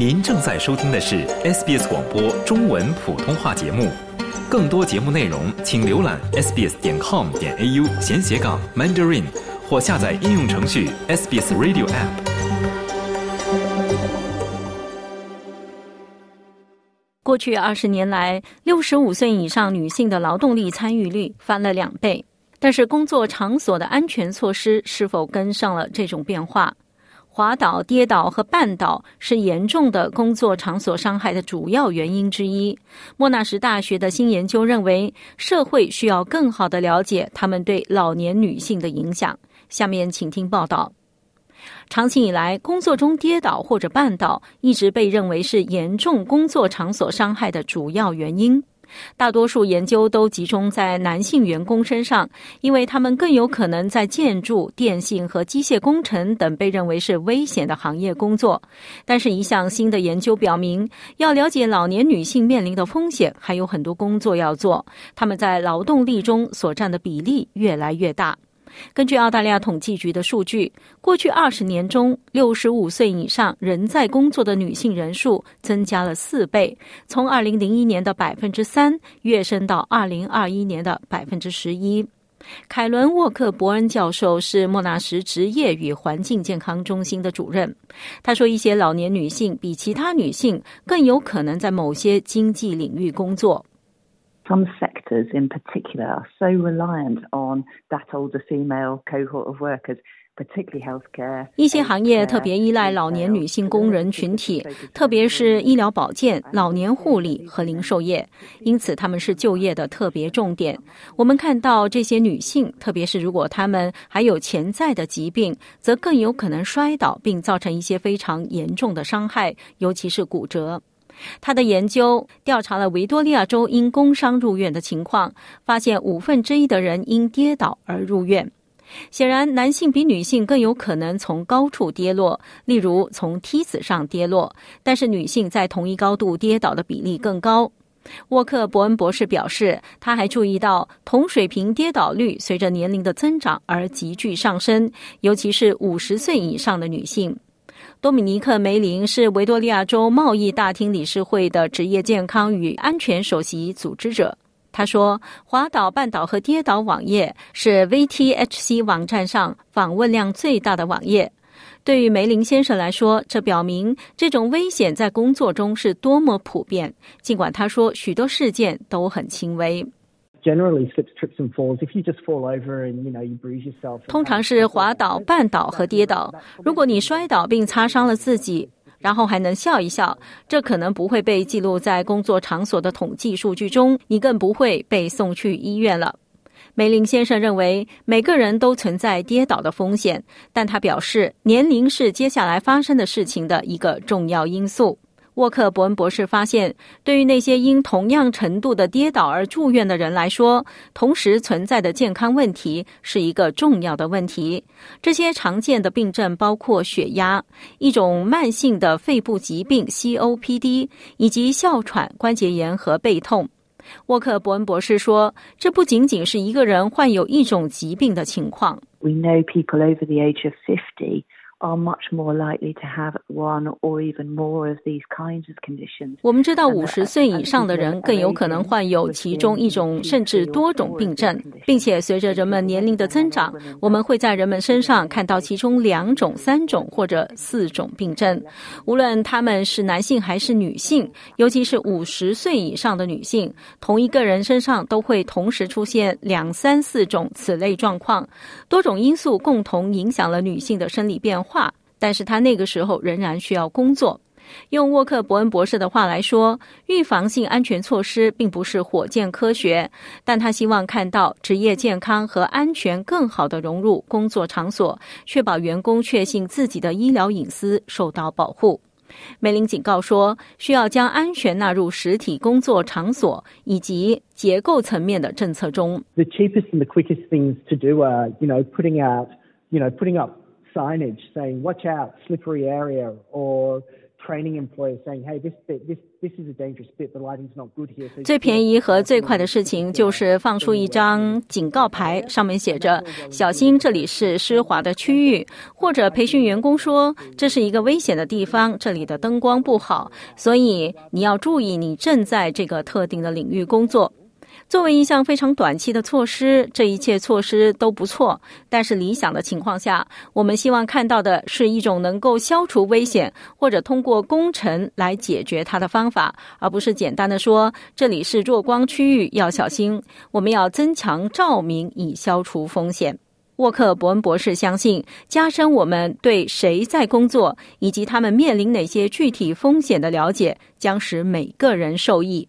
您正在收听的是 SBS 广播中文普通话节目。更多节目内容，请浏览 sbs 点 com 点 au 闲斜杠 mandarin，或下载应用程序 SBS Radio App。过去二十年来，六十五岁以上女性的劳动力参与率翻了两倍。但是，工作场所的安全措施是否跟上了这种变化？滑倒、跌倒和绊倒是严重的工作场所伤害的主要原因之一。莫纳什大学的新研究认为，社会需要更好的了解他们对老年女性的影响。下面请听报道。长期以来，工作中跌倒或者绊倒一直被认为是严重工作场所伤害的主要原因。大多数研究都集中在男性员工身上，因为他们更有可能在建筑、电信和机械工程等被认为是危险的行业工作。但是，一项新的研究表明，要了解老年女性面临的风险，还有很多工作要做。他们在劳动力中所占的比例越来越大。根据澳大利亚统计局的数据，过去二十年中，六十五岁以上仍在工作的女性人数增加了四倍，从二零零一年的百分之三跃升到二零二一年的百分之十一。凯伦·沃克伯恩教授是莫纳什职业与环境健康中心的主任。他说，一些老年女性比其他女性更有可能在某些经济领域工作。Some sectors in particular are so reliant on that older female cohort of workers. 一些行业特别依赖老年女性工人群体，特别是医疗保健、老年护理和零售业，因此他们是就业的特别重点。我们看到这些女性，特别是如果她们还有潜在的疾病，则更有可能摔倒并造成一些非常严重的伤害，尤其是骨折。他的研究调查了维多利亚州因工伤入院的情况，发现五分之一的人因跌倒而入院。显然，男性比女性更有可能从高处跌落，例如从梯子上跌落，但是女性在同一高度跌倒的比例更高。沃克伯恩博士表示，他还注意到同水平跌倒率随着年龄的增长而急剧上升，尤其是五十岁以上的女性。多米尼克·梅林是维多利亚州贸易大厅理事会的职业健康与安全首席组织者。他说：“滑倒、绊倒和跌倒网页是 VTHC 网站上访问量最大的网页。对于梅林先生来说，这表明这种危险在工作中是多么普遍。尽管他说许多事件都很轻微。” Generally slips, trips and falls. If you just fall over and you know you bruise yourself. 通常是滑倒、绊倒和跌倒。如果你摔倒并擦伤了自己，然后还能笑一笑，这可能不会被记录在工作场所的统计数据中，你更不会被送去医院了。梅林先生认为每个人都存在跌倒的风险，但他表示年龄是接下来发生的事情的一个重要因素。沃克伯恩博士发现，对于那些因同样程度的跌倒而住院的人来说，同时存在的健康问题是一个重要的问题。这些常见的病症包括血压、一种慢性的肺部疾病 （COPD） 以及哮喘、关节炎和背痛。沃克伯恩博士说：“这不仅仅是一个人患有一种疾病的情况。” We know people over the age of fifty. Are much more likely to have one or even more of these kinds of conditions. 我们知道，五十岁以上的人更有可能患有其中一种甚至多种病症，并且随着人们年龄的增长，我们会在人们身上看到其中两种、三种或者四种病症。无论他们是男性还是女性，尤其是五十岁以上的女性，同一个人身上都会同时出现两三四种此类状况。多种因素共同影响了女性的生理变化。话，但是他那个时候仍然需要工作。用沃克伯恩博士的话来说，预防性安全措施并不是火箭科学，但他希望看到职业健康和安全更好的融入工作场所，确保员工确信自己的医疗隐私受到保护。梅林警告说，需要将安全纳入实体工作场所以及结构层面的政策中。The cheapest and the quickest things to do are, you know, putting out, you know, putting up. Signage saying "Watch out, slippery area" or training employees saying, "Hey, this bit, this this is a dangerous bit. The lighting's not good here." 最便宜和最快的事情就是放出一张警告牌，上面写着“小心，这里是湿滑的区域”，或者培训员工说这是一个危险的地方，这里的灯光不好，所以你要注意，你正在这个特定的领域工作。作为一项非常短期的措施，这一切措施都不错。但是理想的情况下，我们希望看到的是一种能够消除危险，或者通过工程来解决它的方法，而不是简单的说这里是弱光区域，要小心。我们要增强照明以消除风险。沃克·伯恩博士相信，加深我们对谁在工作以及他们面临哪些具体风险的了解，将使每个人受益。